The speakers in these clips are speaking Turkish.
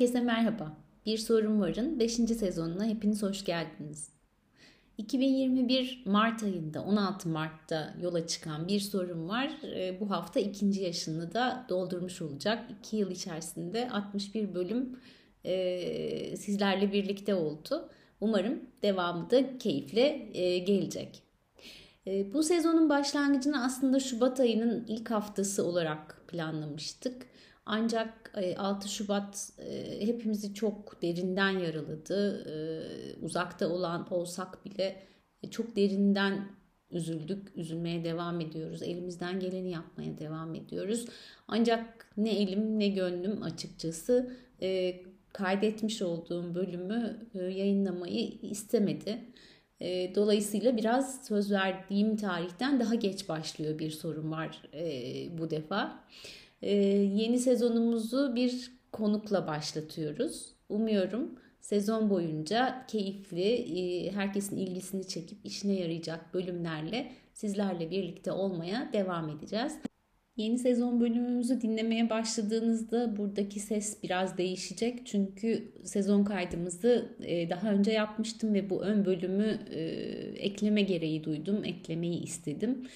Herkese merhaba. Bir Sorun Var'ın 5. sezonuna hepiniz hoş geldiniz. 2021 Mart ayında 16 Mart'ta yola çıkan Bir Sorun Var e, bu hafta ikinci yaşını da doldurmuş olacak. 2 yıl içerisinde 61 bölüm e, sizlerle birlikte oldu. Umarım devamı da keyifle e, gelecek. Bu sezonun başlangıcını aslında Şubat ayının ilk haftası olarak planlamıştık. Ancak 6 e, Şubat e, hepimizi çok derinden yaraladı. E, uzakta olan olsak bile çok derinden üzüldük, üzülmeye devam ediyoruz. Elimizden geleni yapmaya devam ediyoruz. Ancak ne elim ne gönlüm açıkçası kaydetmiş olduğum bölümü yayınlamayı istemedi. Dolayısıyla biraz söz verdiğim tarihten daha geç başlıyor bir sorun var bu defa. Ee, yeni sezonumuzu bir konukla başlatıyoruz. Umuyorum sezon boyunca keyifli, e, herkesin ilgisini çekip işine yarayacak bölümlerle sizlerle birlikte olmaya devam edeceğiz. Yeni sezon bölümümüzü dinlemeye başladığınızda buradaki ses biraz değişecek. Çünkü sezon kaydımızı e, daha önce yapmıştım ve bu ön bölümü e, ekleme gereği duydum, eklemeyi istedim.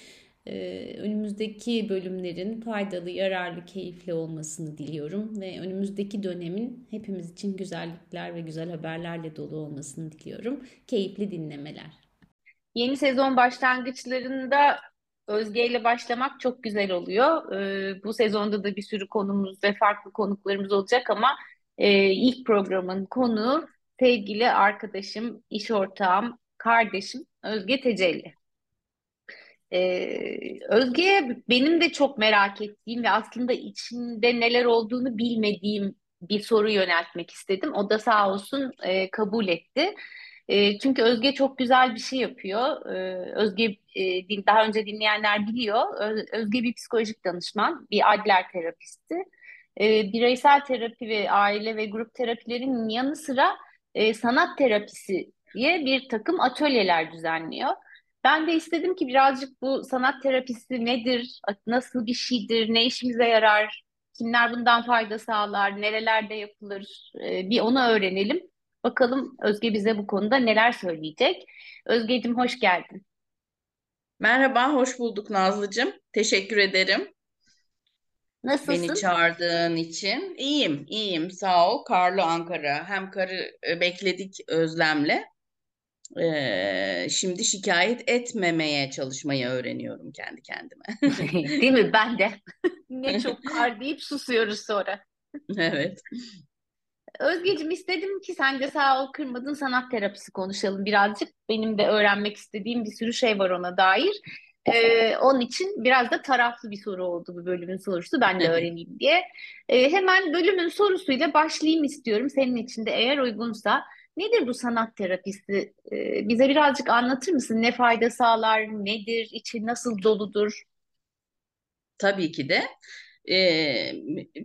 Önümüzdeki bölümlerin faydalı, yararlı, keyifli olmasını diliyorum ve önümüzdeki dönemin hepimiz için güzellikler ve güzel haberlerle dolu olmasını diliyorum. Keyifli dinlemeler. Yeni sezon başlangıçlarında Özge ile başlamak çok güzel oluyor. Bu sezonda da bir sürü konumuz ve farklı konuklarımız olacak ama ilk programın konuğu sevgili arkadaşım, iş ortağım, kardeşim Özge Tecelli. Ee, Özge'ye benim de çok merak ettiğim ve aslında içinde neler olduğunu bilmediğim bir soru yöneltmek istedim. O da sağ olsun e, kabul etti. E, çünkü Özge çok güzel bir şey yapıyor. E, Özge e, daha önce dinleyenler biliyor. Özge bir psikolojik danışman, bir Adler terapisti. E, bireysel terapi ve aile ve grup terapilerin yanı sıra e, sanat terapisi diye bir takım atölyeler düzenliyor. Ben de istedim ki birazcık bu sanat terapisi nedir, nasıl bir şeydir, ne işimize yarar, kimler bundan fayda sağlar, nerelerde yapılır e, bir onu öğrenelim. Bakalım Özge bize bu konuda neler söyleyecek. Özgeciğim hoş geldin. Merhaba, hoş bulduk Nazlıcığım. Teşekkür ederim. Nasılsın? Beni çağırdığın için. İyiyim, iyiyim. Sağ ol. Karlı Ankara. Hem karı e, bekledik özlemle e, şimdi şikayet etmemeye çalışmayı öğreniyorum kendi kendime. Değil mi? Ben de. ne çok kar deyip susuyoruz sonra. Evet. Özgeciğim istedim ki sen de sağ ol kırmadın sanat terapisi konuşalım birazcık. Benim de öğrenmek istediğim bir sürü şey var ona dair. Ee, onun için biraz da taraflı bir soru oldu bu bölümün sorusu. Ben de öğreneyim diye. Ee, hemen bölümün sorusuyla başlayayım istiyorum. Senin için de eğer uygunsa. Nedir bu sanat terapisi? Ee, bize birazcık anlatır mısın? Ne fayda sağlar, nedir, içi nasıl doludur? Tabii ki de. Ee,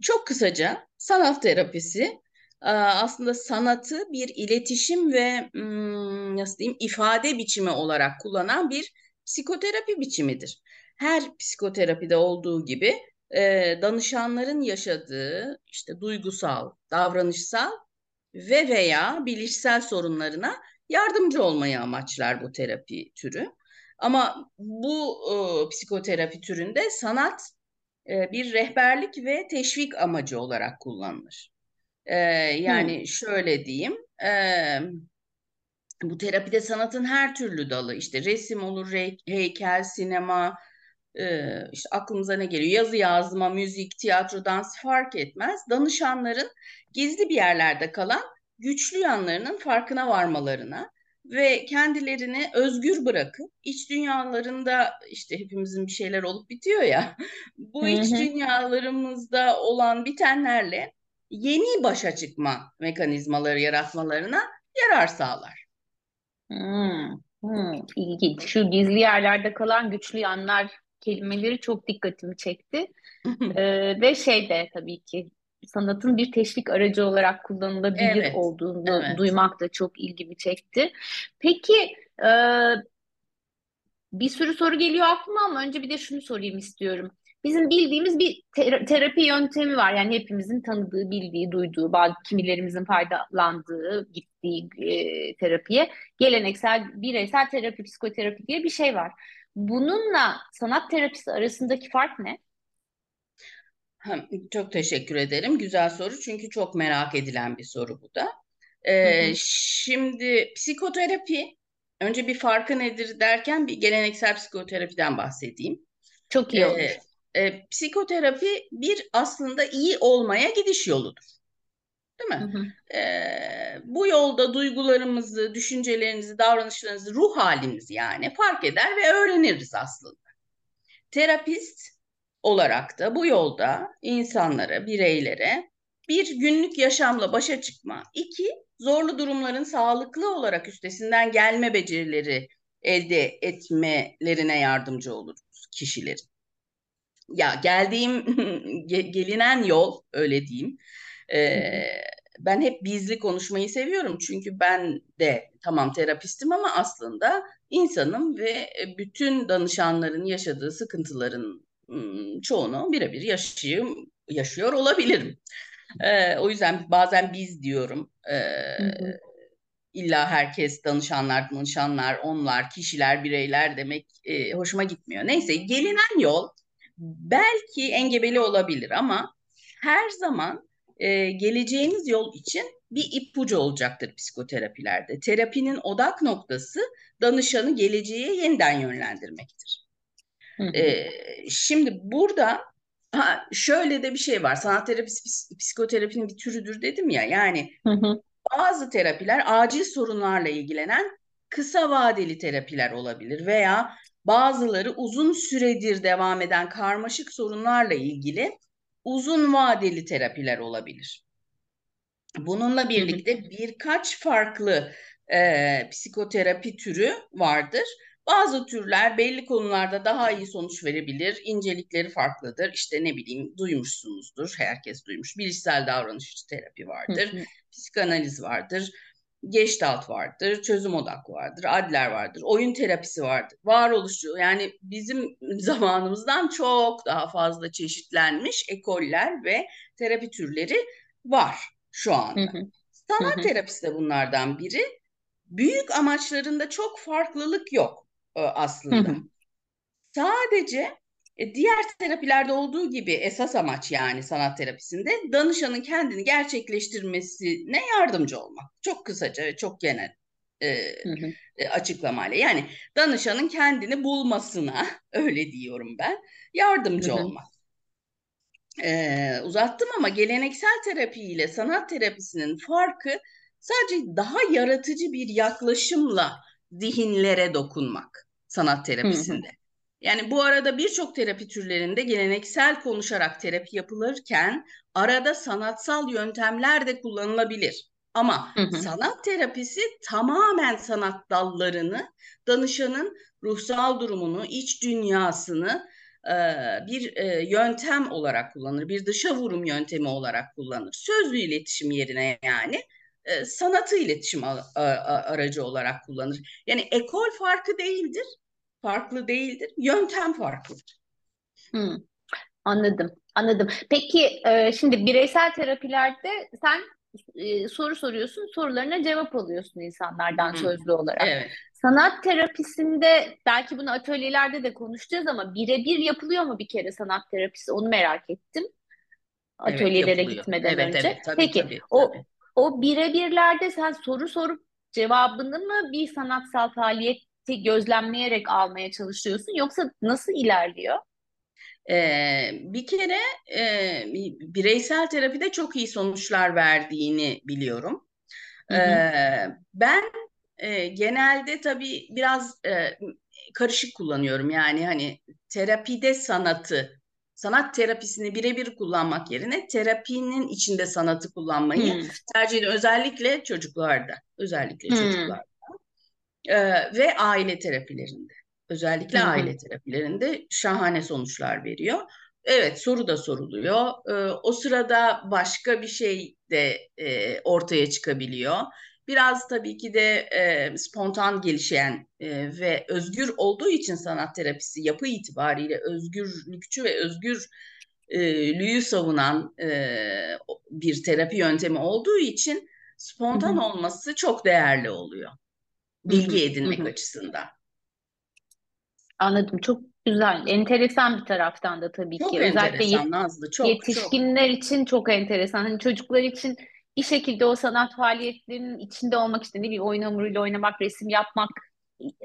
çok kısaca sanat terapisi aslında sanatı bir iletişim ve hmm, nasıl diyeyim ifade biçimi olarak kullanan bir psikoterapi biçimidir. Her psikoterapide olduğu gibi e, danışanların yaşadığı işte duygusal, davranışsal ve veya bilişsel sorunlarına yardımcı olmayı amaçlar bu terapi türü. Ama bu e, psikoterapi türünde sanat e, bir rehberlik ve teşvik amacı olarak kullanılır. E, yani hmm. şöyle diyeyim, e, bu terapide sanatın her türlü dalı, işte resim olur, heykel, sinema, e, işte aklımıza ne geliyor? Yazı yazma, müzik, tiyatro, dans fark etmez. Danışanların gizli bir yerlerde kalan güçlü yanlarının farkına varmalarına ve kendilerini özgür bırakıp iç dünyalarında işte hepimizin bir şeyler olup bitiyor ya bu Hı-hı. iç dünyalarımızda olan bitenlerle yeni başa çıkma mekanizmaları yaratmalarına yarar sağlar. Hmm, hmm, ilginç. Şu gizli yerlerde kalan güçlü yanlar kelimeleri çok dikkatimi çekti. ee, ve şey de tabii ki sanatın bir teşvik aracı olarak kullanılabilir evet, olduğunu evet. duymak da çok ilgimi çekti. Peki e, bir sürü soru geliyor aklıma ama önce bir de şunu sorayım istiyorum. bizim bildiğimiz bir ter- terapi yöntemi var. Yani hepimizin tanıdığı, bildiği, duyduğu, bazı kimilerimizin faydalandığı, gittiği e, terapiye geleneksel bireysel terapi, psikoterapi diye bir şey var. Bununla sanat terapisi arasındaki fark ne? Çok teşekkür ederim. Güzel soru çünkü çok merak edilen bir soru bu da. Ee, hı hı. Şimdi psikoterapi önce bir farkı nedir derken bir geleneksel psikoterapiden bahsedeyim. Çok iyi olur. Ee, e, psikoterapi bir aslında iyi olmaya gidiş yoludur. Değil mi? Hı hı. Ee, bu yolda duygularımızı, düşüncelerinizi, davranışlarınızı, ruh halimizi yani fark eder ve öğreniriz aslında. Terapist olarak da bu yolda insanlara, bireylere bir günlük yaşamla başa çıkma, iki zorlu durumların sağlıklı olarak üstesinden gelme becerileri elde etmelerine yardımcı oluruz kişilerin. Ya geldiğim gelinen yol öyle diyeyim. Ee, ben hep bizli konuşmayı seviyorum çünkü ben de tamam terapistim ama aslında insanım ve bütün danışanların yaşadığı sıkıntıların çoğunu birebir yaşayım, yaşıyor olabilirim. Ee, o yüzden bazen biz diyorum. Ee, illa herkes danışanlar, danışanlar, onlar, kişiler, bireyler demek e, hoşuma gitmiyor. Neyse gelinen yol belki engebeli olabilir ama her zaman e, geleceğiniz yol için bir ipucu olacaktır psikoterapilerde. Terapinin odak noktası danışanı geleceğe yeniden yönlendirmektir. Hı hı. E, şimdi burada ha, şöyle de bir şey var. Sanat terapisi psikoterapinin bir türüdür dedim ya. Yani hı hı. bazı terapiler acil sorunlarla ilgilenen kısa vadeli terapiler olabilir veya bazıları uzun süredir devam eden karmaşık sorunlarla ilgili uzun vadeli terapiler olabilir. Bununla birlikte birkaç farklı e, psikoterapi türü vardır. Bazı türler belli konularda daha iyi sonuç verebilir. İncelikleri farklıdır. İşte ne bileyim duymuşsunuzdur. Herkes duymuş. Bilişsel davranış terapi vardır. Psikanaliz vardır Gestalt vardır, çözüm odaklı vardır, Adler vardır, oyun terapisi vardır. Varoluşçu yani bizim zamanımızdan çok daha fazla çeşitlenmiş ekoller ve terapi türleri var şu anda. Hı hı. Sanat hı hı. terapisi de bunlardan biri. Büyük amaçlarında çok farklılık yok e, aslında. Hı hı. Sadece diğer terapilerde olduğu gibi esas amaç yani sanat terapisinde danışanın kendini gerçekleştirmesine yardımcı olmak. Çok kısaca ve çok genel e, hı hı. E, açıklamayla. Yani danışanın kendini bulmasına öyle diyorum ben yardımcı hı hı. olmak. E, uzattım ama geleneksel terapi ile sanat terapisinin farkı sadece daha yaratıcı bir yaklaşımla zihinlere dokunmak sanat terapisinde. Hı hı. Yani bu arada birçok terapi türlerinde geleneksel konuşarak terapi yapılırken arada sanatsal yöntemler de kullanılabilir. Ama hı hı. sanat terapisi tamamen sanat dallarını, danışanın ruhsal durumunu, iç dünyasını e, bir e, yöntem olarak kullanır. Bir dışa vurum yöntemi olarak kullanır. Sözlü iletişim yerine yani e, sanatı iletişim aracı olarak kullanır. Yani ekol farkı değildir farklı değildir. Yöntem farklıdır. Hmm. Anladım, anladım. Peki e, şimdi bireysel terapilerde sen e, soru soruyorsun, sorularına cevap alıyorsun insanlardan hmm. sözlü olarak. Evet. Sanat terapisinde belki bunu atölyelerde de konuşacağız ama birebir yapılıyor mu bir kere sanat terapisi? Onu merak ettim. Atölyelere evet, gitmeden evet, önce. Evet, tabii, Peki tabii, o tabii. o birebirlerde sen soru sorup cevabını mı bir sanatsal faaliyet gözlemleyerek almaya çalışıyorsun yoksa nasıl ilerliyor? Ee, bir kere e, bireysel terapide çok iyi sonuçlar verdiğini biliyorum. Hı hı. Ee, ben e, genelde tabii biraz e, karışık kullanıyorum. Yani hani terapide sanatı, sanat terapisini birebir kullanmak yerine terapinin içinde sanatı kullanmayı hmm. tercih ediyorum. Özellikle çocuklarda. Özellikle hmm. çocuklarda e, ve aile terapilerinde. Özellikle Hı-hı. aile terapilerinde şahane sonuçlar veriyor. Evet soru da soruluyor. E, o sırada başka bir şey de e, ortaya çıkabiliyor. Biraz tabii ki de e, spontan gelişen e, ve özgür olduğu için sanat terapisi yapı itibariyle özgürlükçü ve özgürlüğü savunan e, bir terapi yöntemi olduğu için spontan hı hı. olması çok değerli oluyor. Bilgi edinmek açısından. Anladım. Çok güzel. Enteresan bir taraftan da tabii çok ki. Özellikle yet- Nazlı. Çok, yetişkinler için çok enteresan. Hani çocuklar için bir şekilde o sanat faaliyetlerinin içinde olmak işte ne bileyim oyun hamuruyla oynamak, resim yapmak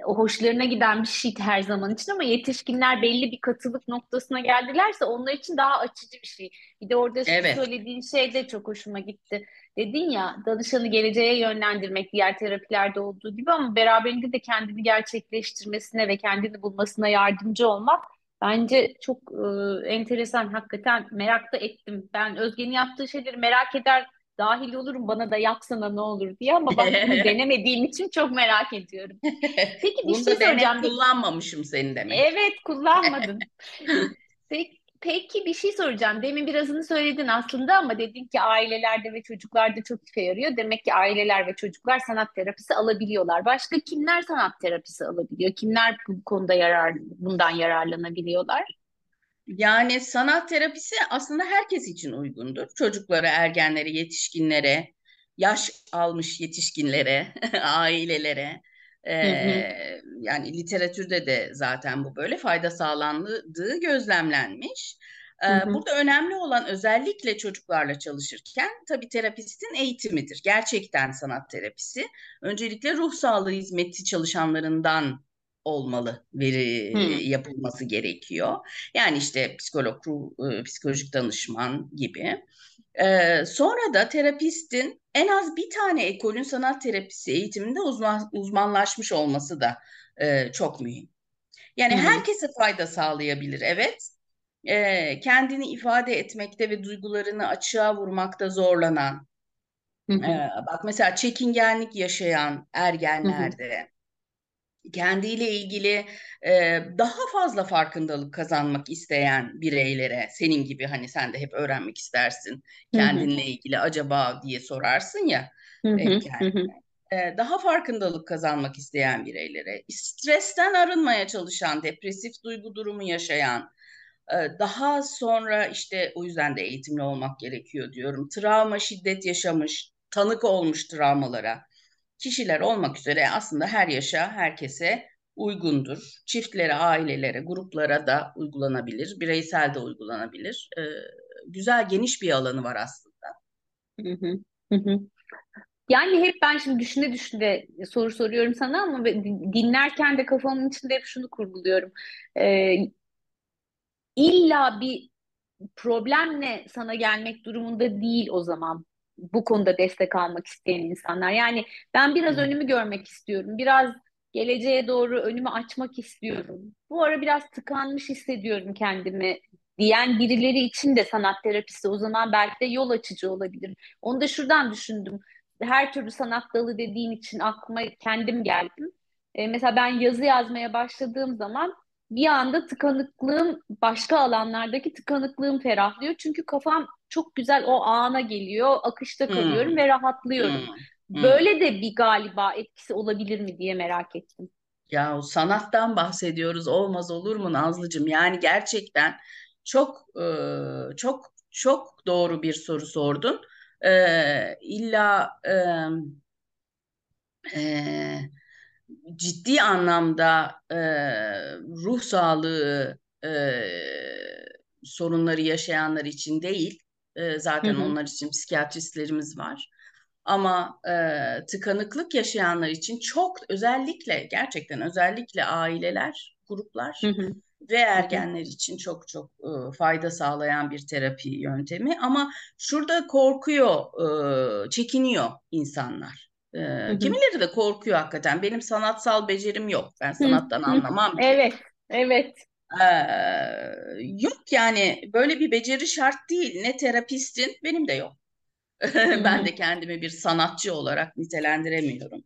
hoşlarına giden bir şey her zaman için ama yetişkinler belli bir katılık noktasına geldilerse onlar için daha açıcı bir şey. Bir de orada evet. söylediğin şey de çok hoşuma gitti. Dedin ya danışanı geleceğe yönlendirmek diğer terapilerde olduğu gibi ama beraberinde de kendini gerçekleştirmesine ve kendini bulmasına yardımcı olmak bence çok e, enteresan. Hakikaten merak da ettim. Ben Özge'nin yaptığı şeyleri merak eder dahil olurum bana da yapsana ne olur diye ama bak bunu denemediğim için çok merak ediyorum. Peki bir Bunu şey soracağım. kullanmamışım seni demek. Evet kullanmadın. Peki, peki bir şey soracağım. Demin birazını söyledin aslında ama dedin ki ailelerde ve çocuklarda çok işe yarıyor. Demek ki aileler ve çocuklar sanat terapisi alabiliyorlar. Başka kimler sanat terapisi alabiliyor? Kimler bu konuda yarar bundan yararlanabiliyorlar? Yani sanat terapisi aslında herkes için uygundur. Çocuklara, ergenlere, yetişkinlere, yaş almış yetişkinlere, ailelere. Ee, yani literatürde de zaten bu böyle fayda sağlandığı gözlemlenmiş. Ee, burada önemli olan özellikle çocuklarla çalışırken tabii terapistin eğitimidir. Gerçekten sanat terapisi. Öncelikle ruh sağlığı hizmeti çalışanlarından olmalı veri hmm. yapılması gerekiyor. Yani işte psikolog, psikolojik danışman gibi. Ee, sonra da terapistin en az bir tane ekolün sanat terapisi eğitiminde uzman, uzmanlaşmış olması da e, çok mühim. Yani hmm. herkese fayda sağlayabilir evet. E, kendini ifade etmekte ve duygularını açığa vurmakta zorlanan, e, bak mesela çekingenlik yaşayan ergenlerde, kendiyle ilgili e, daha fazla farkındalık kazanmak isteyen bireylere senin gibi hani sen de hep öğrenmek istersin kendinle ilgili acaba diye sorarsın ya. E, kendine. E, daha farkındalık kazanmak isteyen bireylere, stresten arınmaya çalışan, depresif duygu durumu yaşayan, e, daha sonra işte o yüzden de eğitimli olmak gerekiyor diyorum. Travma, şiddet yaşamış, tanık olmuş travmalara kişiler olmak üzere aslında her yaşa, herkese uygundur. Çiftlere, ailelere, gruplara da uygulanabilir, bireysel de uygulanabilir. Ee, güzel, geniş bir alanı var aslında. Hı hı. Yani hep ben şimdi düşüne düşüne soru soruyorum sana ama dinlerken de kafamın içinde hep şunu kurguluyorum. Ee, illa bir problemle sana gelmek durumunda değil o zaman bu konuda destek almak isteyen insanlar. Yani ben biraz önümü görmek istiyorum. Biraz geleceğe doğru önümü açmak istiyorum. Bu ara biraz tıkanmış hissediyorum kendimi diyen birileri için de sanat terapisi o zaman belki de yol açıcı olabilir. Onu da şuradan düşündüm. Her türlü sanat dalı dediğin için aklıma kendim geldim. Ee, mesela ben yazı yazmaya başladığım zaman bir anda tıkanıklığım başka alanlardaki tıkanıklığım ferahlıyor. Çünkü kafam çok güzel o ana geliyor, akışta kalıyorum hmm. ve rahatlıyorum. Hmm. Böyle de bir galiba etkisi olabilir mi diye merak ettim. Ya sanattan bahsediyoruz olmaz olur mu Nazlıcığım? Yani gerçekten çok çok çok doğru bir soru sordun. İlla e, ciddi anlamda e, ruh sağlığı e, sorunları yaşayanlar için değil, e, zaten hı hı. onlar için psikiyatristlerimiz var. Ama e, tıkanıklık yaşayanlar için çok özellikle gerçekten özellikle aileler, gruplar hı hı. ve ergenler için çok çok e, fayda sağlayan bir terapi yöntemi. Ama şurada korkuyor, e, çekiniyor insanlar. Ee, kimileri de korkuyor hakikaten. Benim sanatsal becerim yok. Ben sanattan anlamam ki. Evet, evet. Ee, yok yani böyle bir beceri şart değil. Ne terapistin, benim de yok. ben de kendimi bir sanatçı olarak nitelendiremiyorum.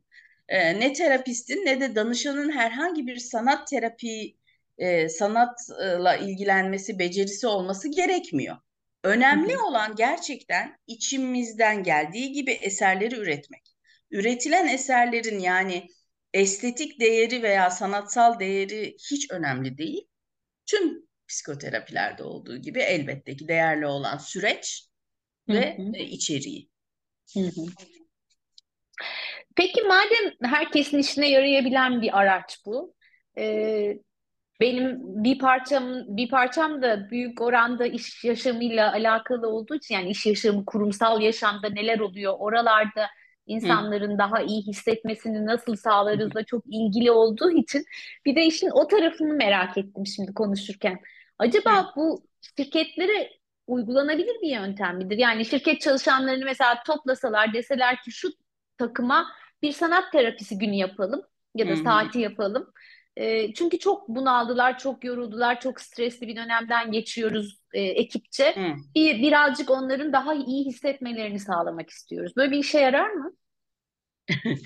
Ee, ne terapistin ne de danışanın herhangi bir sanat terapi e, sanatla ilgilenmesi, becerisi olması gerekmiyor. Önemli olan gerçekten içimizden geldiği gibi eserleri üretmek. üretilen eserlerin yani estetik değeri veya sanatsal değeri hiç önemli değil. Tüm psikoterapilerde olduğu gibi elbette ki değerli olan süreç ve hı hı. E, içeriği. Hı hı. Peki madem herkesin işine yarayabilen bir araç bu, e, benim bir parçam bir parçam da büyük oranda iş yaşamıyla alakalı olduğu için yani iş yaşamı kurumsal yaşamda neler oluyor oralarda insanların Hı. daha iyi hissetmesini nasıl sağlarızla çok ilgili olduğu için bir de işin o tarafını merak ettim şimdi konuşurken. Acaba Hı. bu şirketlere uygulanabilir bir yöntem midir? Yani şirket çalışanlarını mesela toplasalar deseler ki şu takıma bir sanat terapisi günü yapalım ya da Hı-hı. saati yapalım. E, çünkü çok bunaldılar, çok yoruldular, çok stresli bir dönemden geçiyoruz e, ekipçe. Hı. Bir, birazcık onların daha iyi hissetmelerini sağlamak istiyoruz. Böyle bir işe yarar mı?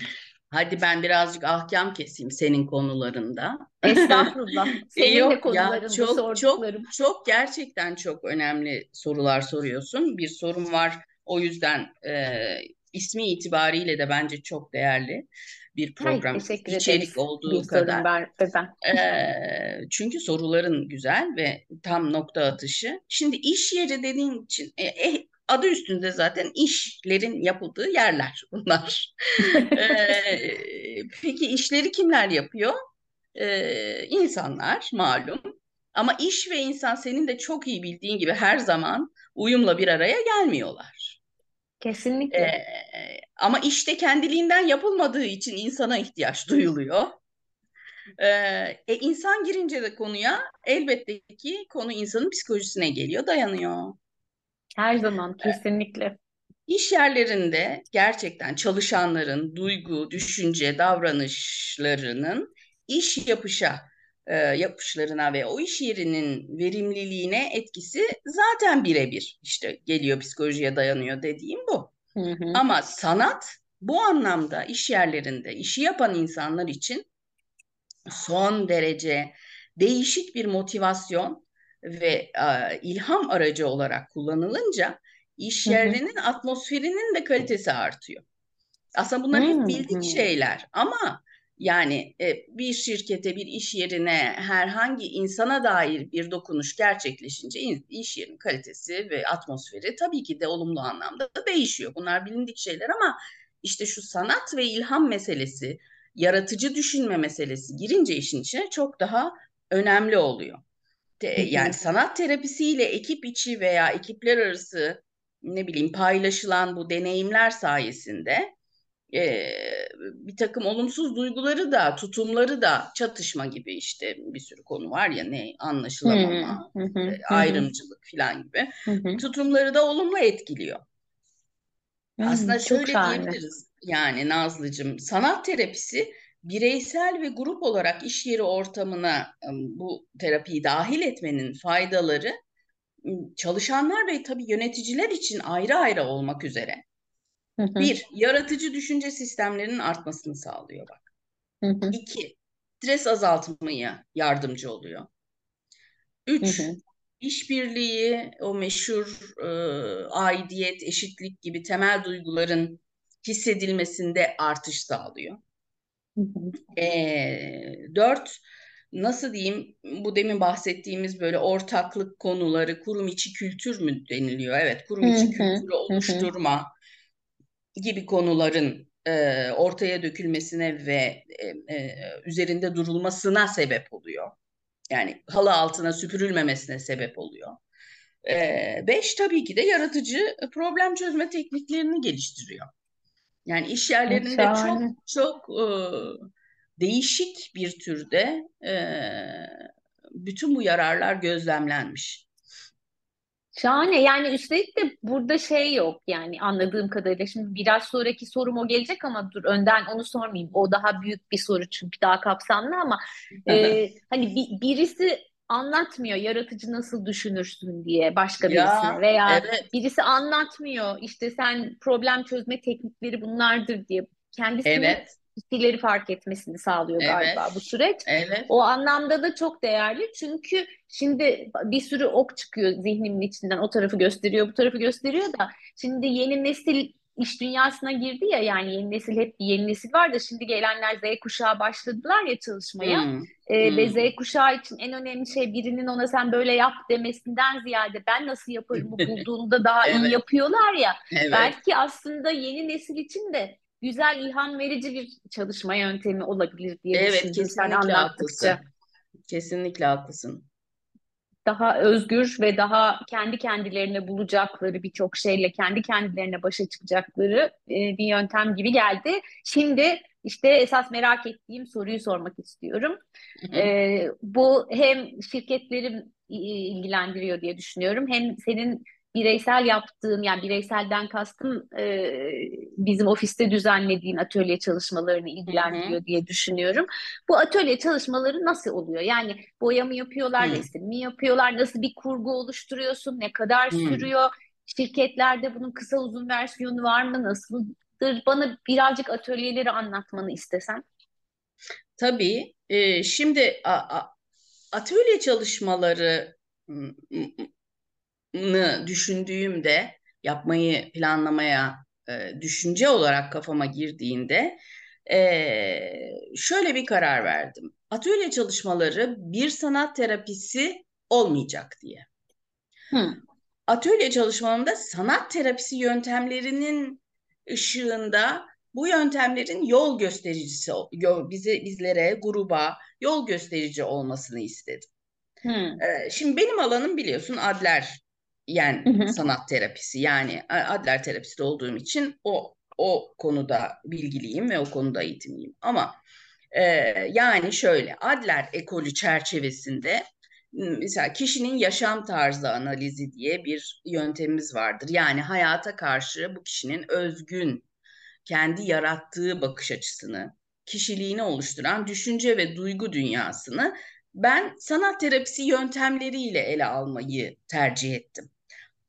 Hadi ben birazcık ahkam keseyim senin konularında. Estağfurullah. Senin Yok, de konularında çok, sorduklarım. Çok, çok gerçekten çok önemli sorular soruyorsun. Bir sorun var. O yüzden e, ismi itibariyle de bence çok değerli bir program. Hayır, içerik olduğu bir kadar. Ben, ben. E, çünkü soruların güzel ve tam nokta atışı. Şimdi iş yeri dediğin için e, e, adı üstünde zaten işlerin yapıldığı yerler bunlar. ee, peki işleri kimler yapıyor? Ee, insanlar malum. Ama iş ve insan senin de çok iyi bildiğin gibi her zaman uyumla bir araya gelmiyorlar. Kesinlikle. Ee, ama işte kendiliğinden yapılmadığı için insana ihtiyaç duyuluyor. Ee, e, insan girince de konuya elbette ki konu insanın psikolojisine geliyor, dayanıyor. Her zaman kesinlikle. İş yerlerinde gerçekten çalışanların duygu, düşünce, davranışlarının iş yapışa e, yapışlarına ve o iş yerinin verimliliğine etkisi zaten birebir işte geliyor psikolojiye dayanıyor dediğim bu. Hı hı. Ama sanat bu anlamda iş yerlerinde işi yapan insanlar için son derece değişik bir motivasyon ve e, ilham aracı olarak kullanılınca iş yerlerinin atmosferinin de kalitesi artıyor. Aslında bunlar hep bildik şeyler ama yani e, bir şirkete, bir iş yerine herhangi insana dair bir dokunuş gerçekleşince iş yerinin kalitesi ve atmosferi tabii ki de olumlu anlamda da değişiyor. Bunlar bilindik şeyler ama işte şu sanat ve ilham meselesi, yaratıcı düşünme meselesi girince işin içine çok daha önemli oluyor yani sanat terapisiyle ekip içi veya ekipler arası ne bileyim paylaşılan bu deneyimler sayesinde e, bir takım olumsuz duyguları da tutumları da çatışma gibi işte bir sürü konu var ya ne anlaşılamama, e, ayrımcılık falan gibi tutumları da olumlu etkiliyor. Aslında şöyle diyebiliriz yani Nazlıcığım sanat terapisi bireysel ve grup olarak iş yeri ortamına bu terapiyi dahil etmenin faydaları çalışanlar ve tabii yöneticiler için ayrı ayrı olmak üzere. Hı hı. Bir, yaratıcı düşünce sistemlerinin artmasını sağlıyor bak. Hı hı. İki, stres azaltmaya yardımcı oluyor. Üç, hı hı. işbirliği, o meşhur e, aidiyet, eşitlik gibi temel duyguların hissedilmesinde artış sağlıyor. E, dört, nasıl diyeyim bu demin bahsettiğimiz böyle ortaklık konuları kurum içi kültür mü deniliyor? Evet kurum içi kültürü oluşturma gibi konuların e, ortaya dökülmesine ve e, e, üzerinde durulmasına sebep oluyor. Yani halı altına süpürülmemesine sebep oluyor. E, beş tabii ki de yaratıcı problem çözme tekniklerini geliştiriyor. Yani iş yerlerinde Şahane. çok çok e, değişik bir türde e, bütün bu yararlar gözlemlenmiş. Şahane. Yani üstelik de burada şey yok yani anladığım kadarıyla. Şimdi biraz sonraki sorum o gelecek ama dur önden onu sormayayım. O daha büyük bir soru çünkü daha kapsamlı ama e, hani bir, birisi anlatmıyor yaratıcı nasıl düşünürsün diye başka birisine ya, veya evet. birisi anlatmıyor işte sen problem çözme teknikleri bunlardır diye. Kendisinin evet. Hisleri fark etmesini sağlıyor evet. galiba bu süreç. Evet. O anlamda da çok değerli çünkü şimdi bir sürü ok çıkıyor zihnimin içinden o tarafı gösteriyor bu tarafı gösteriyor da şimdi yeni nesil iş dünyasına girdi ya yani yeni nesil hep bir yeni nesil var da şimdi gelenler Z kuşağı başladılar ya çalışmaya. Hmm. Ee, hmm. Ve Z kuşağı için en önemli şey birinin ona sen böyle yap demesinden ziyade ben nasıl yaparım bulduğunda daha evet. iyi yapıyorlar ya. Evet. Belki aslında yeni nesil için de güzel ilham verici bir çalışma yöntemi olabilir diye evet, düşündüm sen anlattıkça. Haklısın. Kesinlikle haklısın daha özgür ve daha kendi kendilerine bulacakları birçok şeyle kendi kendilerine başa çıkacakları e, bir yöntem gibi geldi. Şimdi işte esas merak ettiğim soruyu sormak istiyorum. E, bu hem şirketleri ilgilendiriyor diye düşünüyorum hem senin bireysel yaptığın yani bireyselden kastım e, bizim ofiste düzenlediğin atölye çalışmalarını ilgilendiriyor diye düşünüyorum. Bu atölye çalışmaları nasıl oluyor? Yani boya mı yapıyorlar, hı. resim mi yapıyorlar, nasıl bir kurgu oluşturuyorsun, ne kadar hı. sürüyor? Şirketlerde bunun kısa uzun versiyonu var mı, nasıldır? Bana birazcık atölyeleri anlatmanı istesem. Tabii. E, şimdi a, a, atölye çalışmaları düşündüğümde yapmayı planlamaya e, düşünce olarak kafama girdiğinde e, şöyle bir karar verdim. Atölye çalışmaları bir sanat terapisi olmayacak diye. Hmm. Atölye çalışmalarında sanat terapisi yöntemlerinin ışığında bu yöntemlerin yol göstericisi bize bizlere gruba yol gösterici olmasını istedim. Hmm. Şimdi benim alanım biliyorsun Adler yani hı hı. sanat terapisi yani Adler terapisti olduğum için o o konuda bilgiliyim ve o konuda eğitimliyim. Ama e, yani şöyle Adler ekolü çerçevesinde mesela kişinin yaşam tarzı analizi diye bir yöntemimiz vardır. Yani hayata karşı bu kişinin özgün, kendi yarattığı bakış açısını, kişiliğini oluşturan düşünce ve duygu dünyasını ben sanat terapisi yöntemleriyle ele almayı tercih ettim.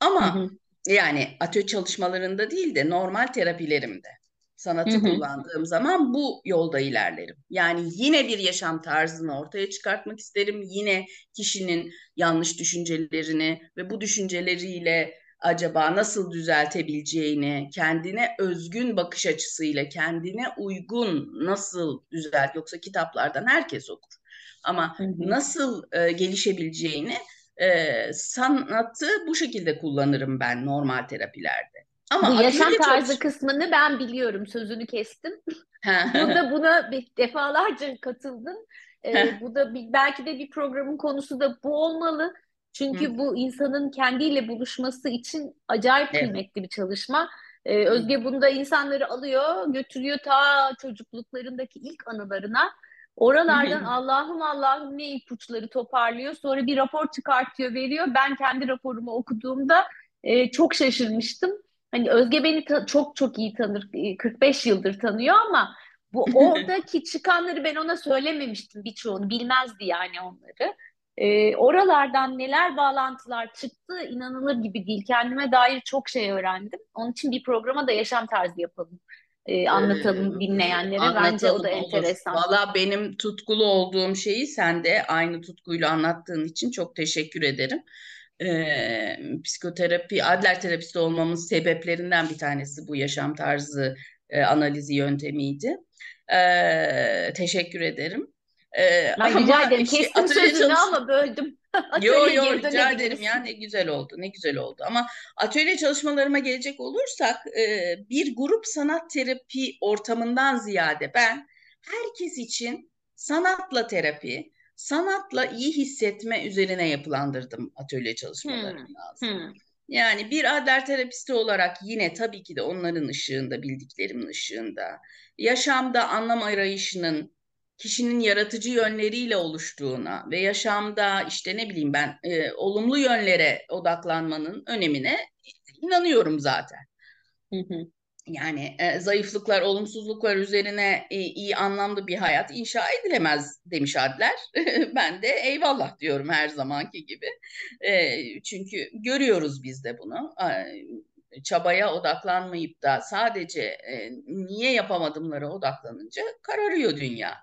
Ama hı hı. yani atölye çalışmalarında değil de normal terapilerimde sanatı hı hı. kullandığım zaman bu yolda ilerlerim. Yani yine bir yaşam tarzını ortaya çıkartmak isterim. Yine kişinin yanlış düşüncelerini ve bu düşünceleriyle acaba nasıl düzeltebileceğini, kendine özgün bakış açısıyla kendine uygun nasıl düzelt yoksa kitaplardan herkes okur. Ama hı hı. nasıl e, gelişebileceğini e, sanatı bu şekilde kullanırım ben normal terapilerde. Ama bu yaşam tarzı çalış... kısmını ben biliyorum. Sözünü kestim. Burada buna defalarca katıldım. Ee, bu da bir, belki de bir programın konusu da bu olmalı. Çünkü Hı. bu insanın kendiyle buluşması için acayip evet. kıymetli bir çalışma. Ee, Özge bunda insanları alıyor, götürüyor ta çocukluklarındaki ilk anılarına Oralardan Allah'ım Allah'ım ne ipuçları toparlıyor. Sonra bir rapor çıkartıyor, veriyor. Ben kendi raporumu okuduğumda e, çok şaşırmıştım. Hani Özge beni çok çok iyi tanır, 45 yıldır tanıyor ama bu oradaki çıkanları ben ona söylememiştim birçoğunu, bilmezdi yani onları. E, oralardan neler bağlantılar çıktı inanılır gibi değil. Kendime dair çok şey öğrendim. Onun için bir programa da yaşam tarzı yapalım e, anlatalım ee, dinleyenlere. Anlatalım, Bence o da olur. enteresan. Valla benim tutkulu olduğum şeyi sen de aynı tutkuyla anlattığın için çok teşekkür ederim. Ee, psikoterapi, Adler terapisti olmamın sebeplerinden bir tanesi bu yaşam tarzı e, analizi yöntemiydi. Ee, teşekkür ederim. Ee, ben rica ederim. Işte, Kestim sözünü çalış... ama böldüm. yo yo rica ederim ya ne güzel oldu ne güzel oldu ama atölye çalışmalarıma gelecek olursak e, bir grup sanat terapi ortamından ziyade ben herkes için sanatla terapi sanatla iyi hissetme üzerine yapılandırdım atölye çalışmalarını hmm. lazım. Hmm. Yani bir Adler terapisti olarak yine tabii ki de onların ışığında, bildiklerimin ışığında, yaşamda anlam arayışının kişinin yaratıcı yönleriyle oluştuğuna ve yaşamda işte ne bileyim ben e, olumlu yönlere odaklanmanın önemine inanıyorum zaten. Hı hı. Yani e, zayıflıklar, olumsuzluklar üzerine e, iyi anlamlı bir hayat inşa edilemez demiş Adler. ben de eyvallah diyorum her zamanki gibi. E, çünkü görüyoruz biz de bunu. E, çabaya odaklanmayıp da sadece e, niye yapamadımlara odaklanınca kararıyor dünya.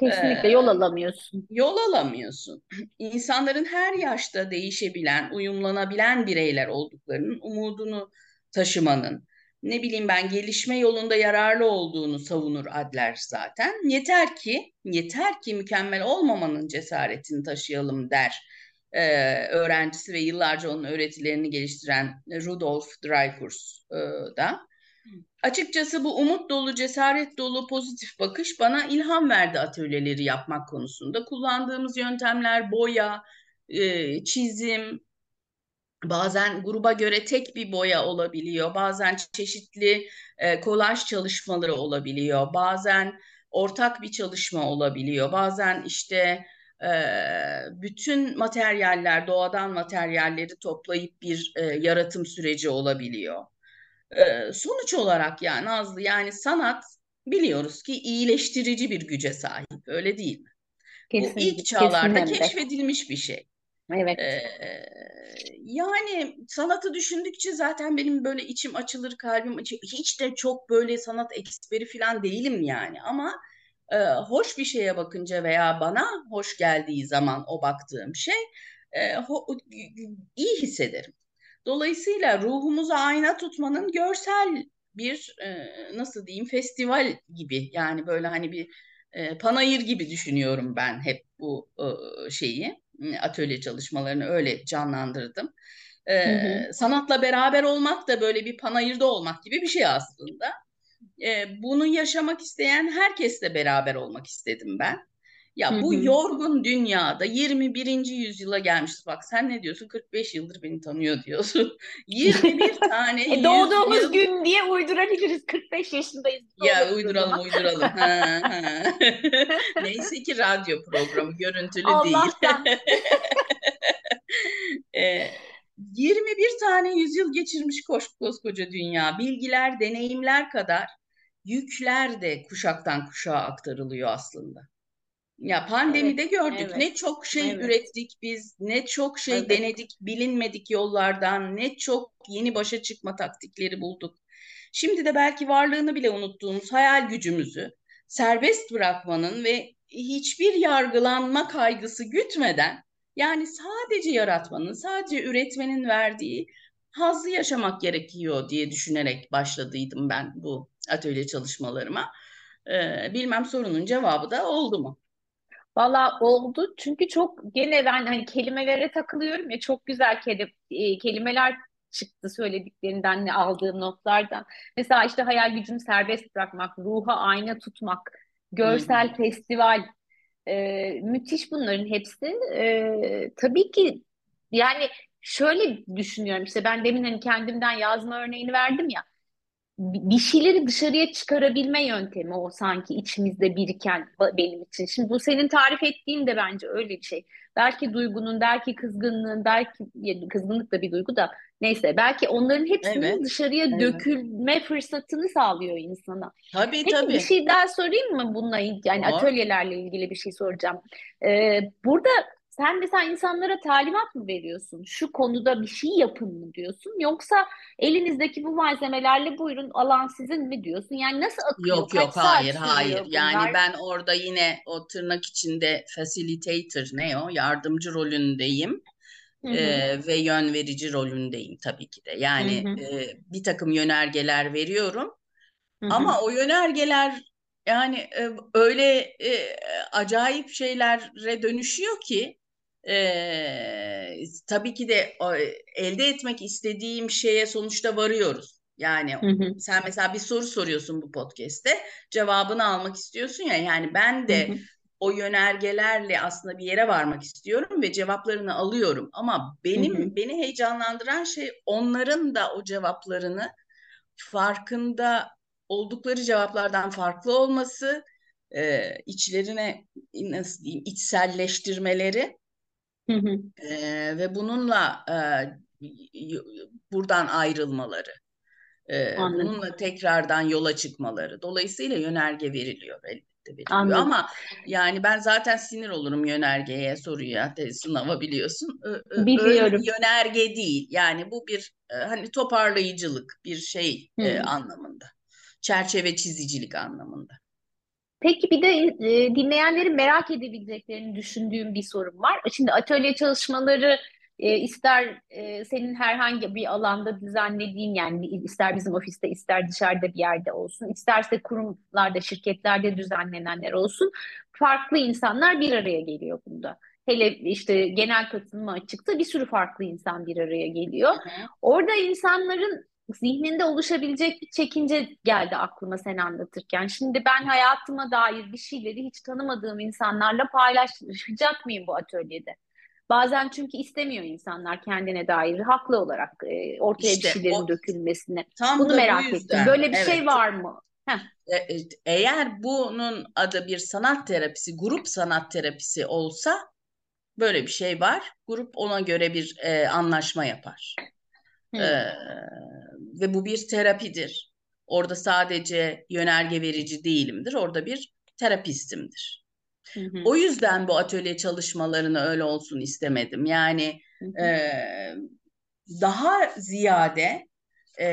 Kesinlikle ee, yol alamıyorsun. Yol alamıyorsun. İnsanların her yaşta değişebilen, uyumlanabilen bireyler olduklarının umudunu taşımanın, ne bileyim ben gelişme yolunda yararlı olduğunu savunur Adler zaten. Yeter ki, yeter ki mükemmel olmamanın cesaretini taşıyalım der e, öğrencisi ve yıllarca onun öğretilerini geliştiren Rudolf Dreyfus e, da. Açıkçası bu umut dolu, cesaret dolu, pozitif bakış bana ilham verdi atölyeleri yapmak konusunda. Kullandığımız yöntemler boya, e, çizim, bazen gruba göre tek bir boya olabiliyor, bazen çeşitli e, kolaj çalışmaları olabiliyor, bazen ortak bir çalışma olabiliyor, bazen işte bütün materyaller, doğadan materyalleri toplayıp bir yaratım süreci olabiliyor. Sonuç olarak yani Nazlı yani sanat biliyoruz ki iyileştirici bir güce sahip öyle değil mi? Kesinlikle, Bu ilk çağlarda keşfedilmiş bir şey. Evet. Ee, yani sanatı düşündükçe zaten benim böyle içim açılır, kalbim açılır. Hiç de çok böyle sanat eksperi falan değilim yani ama e, hoş bir şeye bakınca veya bana hoş geldiği zaman o baktığım şey e, ho, iyi hissederim. Dolayısıyla ruhumuzu ayna tutmanın görsel bir e, nasıl diyeyim festival gibi yani böyle hani bir e, panayır gibi düşünüyorum ben hep bu e, şeyi atölye çalışmalarını öyle canlandırdım. E, hı hı. Sanatla beraber olmak da böyle bir panayırda olmak gibi bir şey aslında. E, bunu yaşamak isteyen herkesle beraber olmak istedim ben. Ya bu yorgun dünyada 21. yüzyıla gelmişiz. Bak sen ne diyorsun? 45 yıldır beni tanıyor diyorsun. 21 tane e, Doğduğumuz yüzyıl... gün diye uydurabiliriz. 45 yaşındayız. Ya uyduralım uyduralım. ha, ha. Neyse ki radyo programı görüntülü Allah'tan. değil. e, 21 tane yüzyıl geçirmiş koş, koskoca dünya. Bilgiler, deneyimler kadar yükler de kuşaktan kuşağa aktarılıyor aslında. Ya pandemide evet, gördük evet, ne çok şey evet. ürettik biz, ne çok şey evet. denedik bilinmedik yollardan, ne çok yeni başa çıkma taktikleri bulduk. Şimdi de belki varlığını bile unuttuğumuz hayal gücümüzü serbest bırakmanın ve hiçbir yargılanma kaygısı gütmeden yani sadece yaratmanın, sadece üretmenin verdiği hazzı yaşamak gerekiyor diye düşünerek başladıydım ben bu atölye çalışmalarıma. Ee, bilmem sorunun cevabı da oldu mu? Valla oldu çünkü çok gene ben hani kelimelere takılıyorum ya çok güzel kelim, e, kelimeler çıktı söylediklerinden aldığım notlardan. Mesela işte hayal gücünü serbest bırakmak, ruha ayna tutmak, görsel hmm. festival, e, müthiş bunların hepsi. E, tabii ki yani şöyle düşünüyorum işte ben demin hani kendimden yazma örneğini verdim ya bir şeyleri dışarıya çıkarabilme yöntemi o sanki içimizde biriken benim için. Şimdi bu senin tarif ettiğin de bence öyle bir şey. Belki duygunun, belki kızgınlığın, belki kızgınlık da bir duygu da neyse belki onların hepsinin evet. dışarıya evet. dökülme fırsatını sağlıyor insana. Tabii Peki, tabii. bir şey daha sorayım mı bununla ilgili? Yani Var. atölyelerle ilgili bir şey soracağım. Ee, burada sen mesela insanlara talimat mı veriyorsun? Şu konuda bir şey yapın mı diyorsun? Yoksa elinizdeki bu malzemelerle buyurun alan sizin mi diyorsun? Yani nasıl akıyor? Yok yok hayır hayır. Bunlar? Yani ben orada yine o tırnak içinde facilitator ne o yardımcı rolündeyim. Hı hı. E, ve yön verici rolündeyim tabii ki de. Yani hı hı. E, bir takım yönergeler veriyorum. Hı hı. Ama o yönergeler yani e, öyle e, acayip şeylere dönüşüyor ki e, tabii ki de elde etmek istediğim şeye sonuçta varıyoruz. Yani hı hı. sen mesela bir soru soruyorsun bu podcast'te cevabını almak istiyorsun ya yani ben de hı hı. o yönergelerle aslında bir yere varmak istiyorum ve cevaplarını alıyorum ama benim hı hı. beni heyecanlandıran şey onların da o cevaplarını farkında oldukları cevaplardan farklı olması, e, içlerine nasıl diyeyim içselleştirmeleri Hı hı. E, ve bununla e, buradan ayrılmaları. E, bununla tekrardan yola çıkmaları. Dolayısıyla yönerge veriliyor elbette veriliyor. Anladım. Ama yani ben zaten sinir olurum yönergeye, soruya, sınava biliyorsun. Biliyorum. Öyle yönerge değil. Yani bu bir hani toparlayıcılık bir şey e, anlamında. Çerçeve çizicilik anlamında. Peki bir de e, dinleyenlerin merak edebileceklerini düşündüğüm bir sorum var. Şimdi atölye çalışmaları e, ister e, senin herhangi bir alanda düzenlediğin yani ister bizim ofiste ister dışarıda bir yerde olsun, isterse kurumlarda, şirketlerde düzenlenenler olsun farklı insanlar bir araya geliyor bunda. Hele işte genel katılma açıkta bir sürü farklı insan bir araya geliyor. Hı hı. Orada insanların zihninde oluşabilecek bir çekince geldi aklıma sen anlatırken. Şimdi ben hayatıma dair bir şeyleri hiç tanımadığım insanlarla paylaşacak mıyım bu atölyede? Bazen çünkü istemiyor insanlar kendine dair haklı olarak e, ortaya işte, bir şeylerin o, dökülmesini. Tam Bunu merak bu ettim. Böyle bir şey evet. şey var mı? Heh. E, e, eğer bunun adı bir sanat terapisi, grup sanat terapisi olsa böyle bir şey var. Grup ona göre bir e, anlaşma yapar. Ee, ve bu bir terapidir. Orada sadece yönerge verici değilimdir. Orada bir terapistimdir. Hı hı. O yüzden bu atölye çalışmalarını öyle olsun istemedim. Yani hı hı. E, daha ziyade e,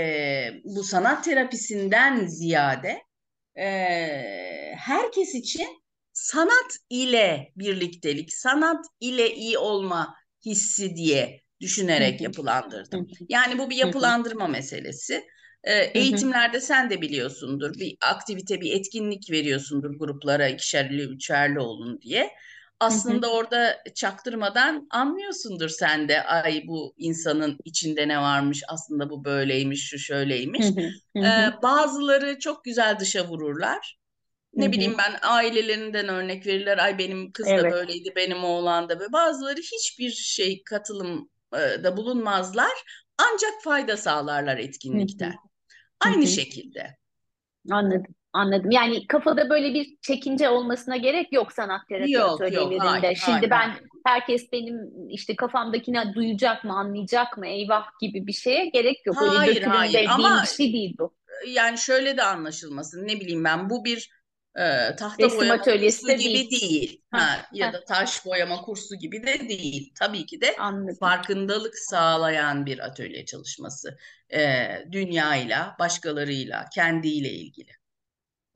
bu sanat terapisinden ziyade e, herkes için sanat ile birliktelik, sanat ile iyi olma hissi diye düşünerek yapılandırdım. Yani bu bir yapılandırma meselesi. E, eğitimlerde sen de biliyorsundur bir aktivite, bir etkinlik veriyorsundur gruplara ikişerli, üçerli olun diye. Aslında orada çaktırmadan anlıyorsundur sen de ay bu insanın içinde ne varmış aslında bu böyleymiş şu şöyleymiş. Ee, bazıları çok güzel dışa vururlar. Ne bileyim ben ailelerinden örnek verirler. Ay benim kız evet. da böyleydi, benim oğlan da böyle. Bazıları hiçbir şey katılım da bulunmazlar. Ancak fayda sağlarlar etkinlikten. Aynı şekilde. Anladım. Anladım. Yani kafada böyle bir çekince olmasına gerek yok sanat terapi yok, atölyelerinde. Yok, hayır, Şimdi hayır, ben hayır. herkes benim işte kafamdakini duyacak mı, anlayacak mı, eyvah gibi bir şeye gerek yok. Hayır, Öyle hayır. Ama bir şey değil bu. Yani şöyle de anlaşılmasın. Ne bileyim ben bu bir e, tahta Resim boyama kursu gibi değil, değil. Ha, ha, ya da taş boyama kursu gibi de değil. Tabii ki de Anladım. farkındalık sağlayan bir atölye çalışması. E, dünyayla, başkalarıyla, kendiyle ilgili.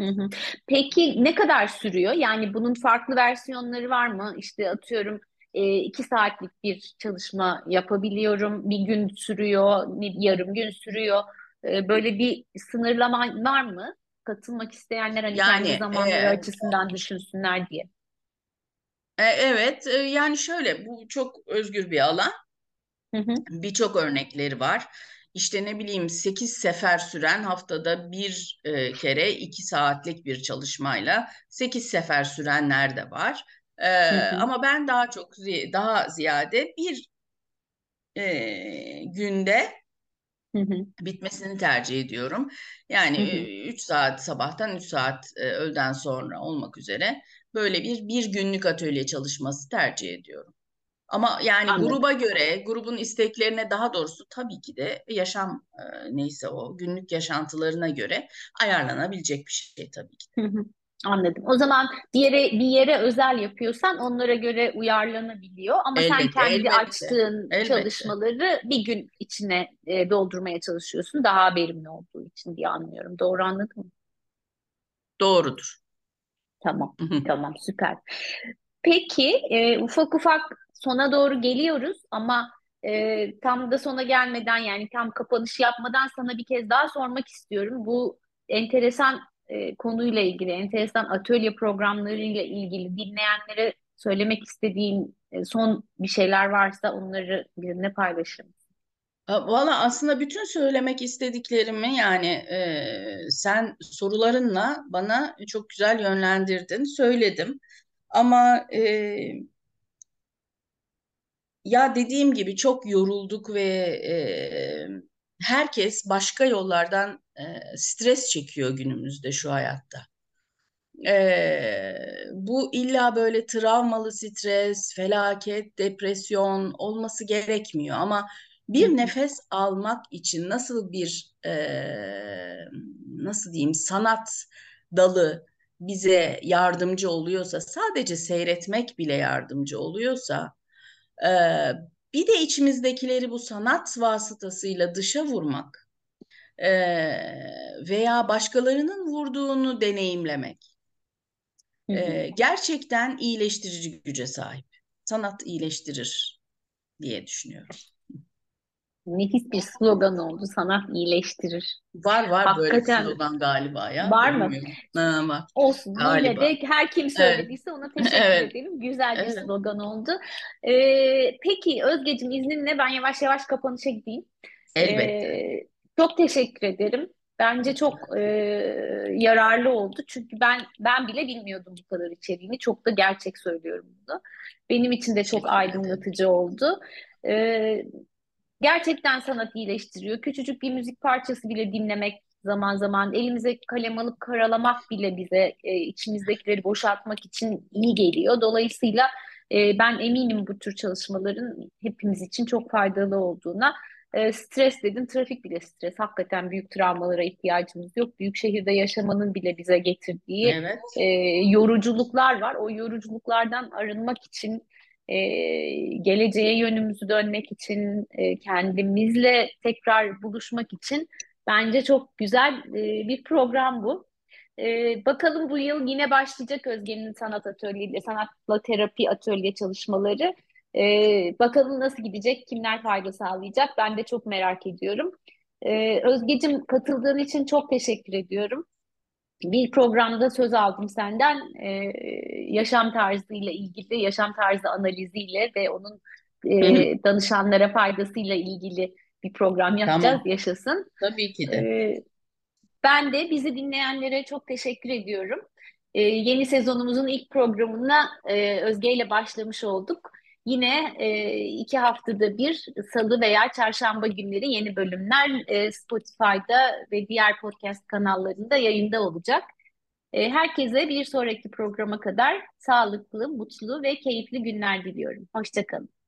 Hı hı. Peki ne kadar sürüyor? Yani bunun farklı versiyonları var mı? İşte atıyorum e, iki saatlik bir çalışma yapabiliyorum. Bir gün sürüyor, yarım gün sürüyor. E, böyle bir sınırlama var mı? Katılmak isteyenler hani yani, kendi zamanları e, açısından düşünsünler diye. E, evet, e, yani şöyle bu çok özgür bir alan. Birçok örnekleri var. İşte ne bileyim 8 sefer süren haftada bir e, kere 2 saatlik bir çalışmayla 8 sefer sürenler de var. E, Ama ben daha çok daha ziyade bir e, günde Hı hı. bitmesini tercih ediyorum. Yani 3 saat sabahtan 3 saat e, öğleden sonra olmak üzere böyle bir bir günlük atölye çalışması tercih ediyorum. Ama yani Anladım. gruba göre, grubun isteklerine daha doğrusu tabii ki de yaşam e, neyse o günlük yaşantılarına göre ayarlanabilecek bir şey tabii ki. Hı hı. Anladım. O zaman yere bir yere özel yapıyorsan onlara göre uyarlanabiliyor ama elbette, sen kendi elbette, açtığın elbette. çalışmaları bir gün içine e, doldurmaya çalışıyorsun daha verimli olduğu için diye anlıyorum. Doğru anladın mı? Doğrudur. Tamam. tamam süper. Peki e, ufak ufak sona doğru geliyoruz ama e, tam da sona gelmeden yani tam kapanış yapmadan sana bir kez daha sormak istiyorum. Bu enteresan e, konuyla ilgili, enteresan atölye programlarıyla ilgili dinleyenlere söylemek istediğin e, son bir şeyler varsa onları bizimle paylaşır Valla aslında bütün söylemek istediklerimi yani e, sen sorularınla bana çok güzel yönlendirdin, söyledim. Ama e, ya dediğim gibi çok yorulduk ve e, herkes başka yollardan e, stres çekiyor günümüzde şu hayatta. E, bu illa böyle travmalı stres, felaket, depresyon olması gerekmiyor ama bir nefes almak için nasıl bir e, nasıl diyeyim sanat dalı bize yardımcı oluyorsa sadece seyretmek bile yardımcı oluyorsa e, bir de içimizdekileri bu sanat vasıtasıyla dışa vurmak e, veya başkalarının vurduğunu deneyimlemek e, gerçekten iyileştirici güce sahip. Sanat iyileştirir. diye düşünüyorum. Nefis bir slogan oldu. Sanat iyileştirir. Var var Hakikaten. böyle slogan galiba ya. Var mı? Ha, var. Olsun. Galiba. Yine de her kim söylediyse ona teşekkür Evet. ederim. Güzel bir Evet. slogan oldu. Ee, peki Özgeciğim izninle ben yavaş yavaş kapanışa gideyim. Elbette. Ee, çok teşekkür ederim. Bence çok e, yararlı oldu. Çünkü ben ben bile bilmiyordum bu kadar içeriğini. Çok da gerçek söylüyorum bunu. Benim için de çok aydınlatıcı oldu. Ee, gerçekten sanat iyileştiriyor. Küçücük bir müzik parçası bile dinlemek zaman zaman elimize kalem alıp karalamak bile bize e, içimizdekileri boşaltmak için iyi geliyor. Dolayısıyla e, ben eminim bu tür çalışmaların hepimiz için çok faydalı olduğuna. E, stres dedin, trafik bile stres. Hakikaten büyük travmalara ihtiyacımız yok. Büyük şehirde yaşamanın bile bize getirdiği Evet. e, yoruculuklar var. O yoruculuklardan arınmak için, e, geleceğe yönümüzü dönmek için, e, kendimizle tekrar buluşmak için bence çok güzel e, bir program bu. E, bakalım bu yıl yine başlayacak Özge'nin sanat atölye, sanatla terapi atölye çalışmaları. E, bakalım nasıl gidecek, kimler fayda sağlayacak? Ben de çok merak ediyorum. E, Özgeciğim katıldığın için çok teşekkür ediyorum. Bir programda söz aldım senden e, yaşam tarzıyla ilgili, yaşam tarzı analiziyle ve onun e, danışanlara faydasıyla ilgili bir program yapacağız. Tamam. Yaşasın. Tabii ki de. E, ben de bizi dinleyenlere çok teşekkür ediyorum. E, yeni sezonumuzun ilk programına e, Özge ile başlamış olduk. Yine e, iki haftada bir salı veya çarşamba günleri yeni bölümler e, Spotify'da ve diğer podcast kanallarında yayında olacak. E, herkese bir sonraki programa kadar sağlıklı, mutlu ve keyifli günler diliyorum. Hoşçakalın.